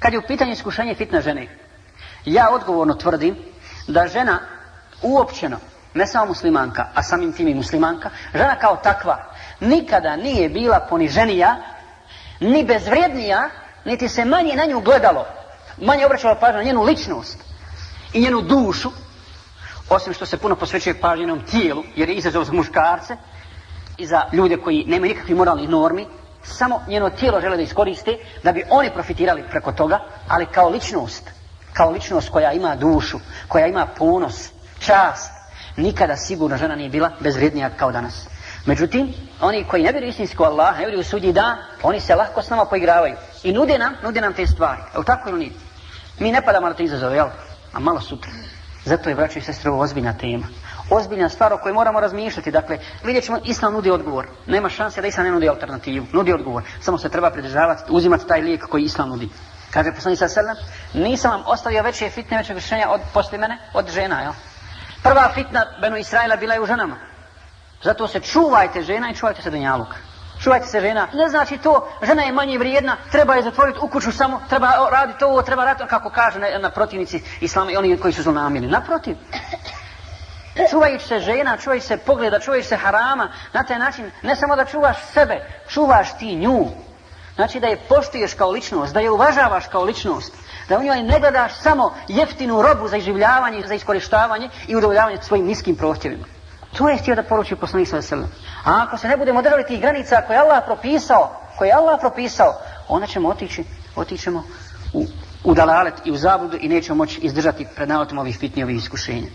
Kad je u pitanju iskušenje fitne žene, ja odgovorno tvrdim da žena uopćeno, ne samo muslimanka, a samim tim i muslimanka, žena kao takva nikada nije bila poniženija, ni bezvrijednija, niti se manje na nju gledalo, manje obraćalo pažnje na njenu ličnost i njenu dušu, osim što se puno posvećuje pažnjenom tijelu, jer je izazov za muškarce i za ljude koji nemaju nikakvih moralnih normi, samo njeno tijelo žele da iskoriste, da bi oni profitirali preko toga, ali kao ličnost, kao ličnost koja ima dušu, koja ima ponos, čast, nikada sigurno žena nije bila bezvrednija kao danas. Međutim, oni koji ne vjeruju istinsko Allah, ne vjeruju sudji dan, oni se lahko s nama poigravaju. I nude nam, nude nam te stvari. Evo tako ili nije? Mi ne padamo na te izazove, jel? A malo sutra. Zato je, braći i sestre, ovo ozbiljna tema. Ozbiljna stvar o kojoj moramo razmišljati. Dakle, vidjet ćemo, Islam nudi odgovor. Nema šanse da Islam ne nudi alternativu. Nudi odgovor. Samo se treba pridržavati, uzimati taj lijek koji Islam nudi. Kaže poslani sa selam, nisam vam ostavio veće fitne, veće rješenja od, posle mene, od žena, jel? Prva fitna Benu Israela bila je u ženama. Zato se čuvajte žena i čuvajte se Danjaluka čuvajte se žena, ne znači to, žena je manje vrijedna, treba je zatvoriti u kuću samo, treba raditi ovo, treba raditi, kako kaže na, na protivnici islama i oni koji su zlonamili, naprotiv. Čuvajući se žena, čuvajući se pogleda, čuvajući se harama, na taj način, ne samo da čuvaš sebe, čuvaš ti nju. Znači da je poštuješ kao ličnost, da je uvažavaš kao ličnost, da u njoj ne gledaš samo jeftinu robu za iživljavanje, za iskorištavanje i udovoljavanje svojim niskim prohtjevima. To je htio da poruči poslanik sa veselom. A ako se ne budemo držali tih granica koje je Allah propisao, koje je Allah propisao, onda ćemo otići, otićemo u, u dalalet i u zabludu i nećemo moći izdržati pred navotom ovih fitni, ovih iskušenja.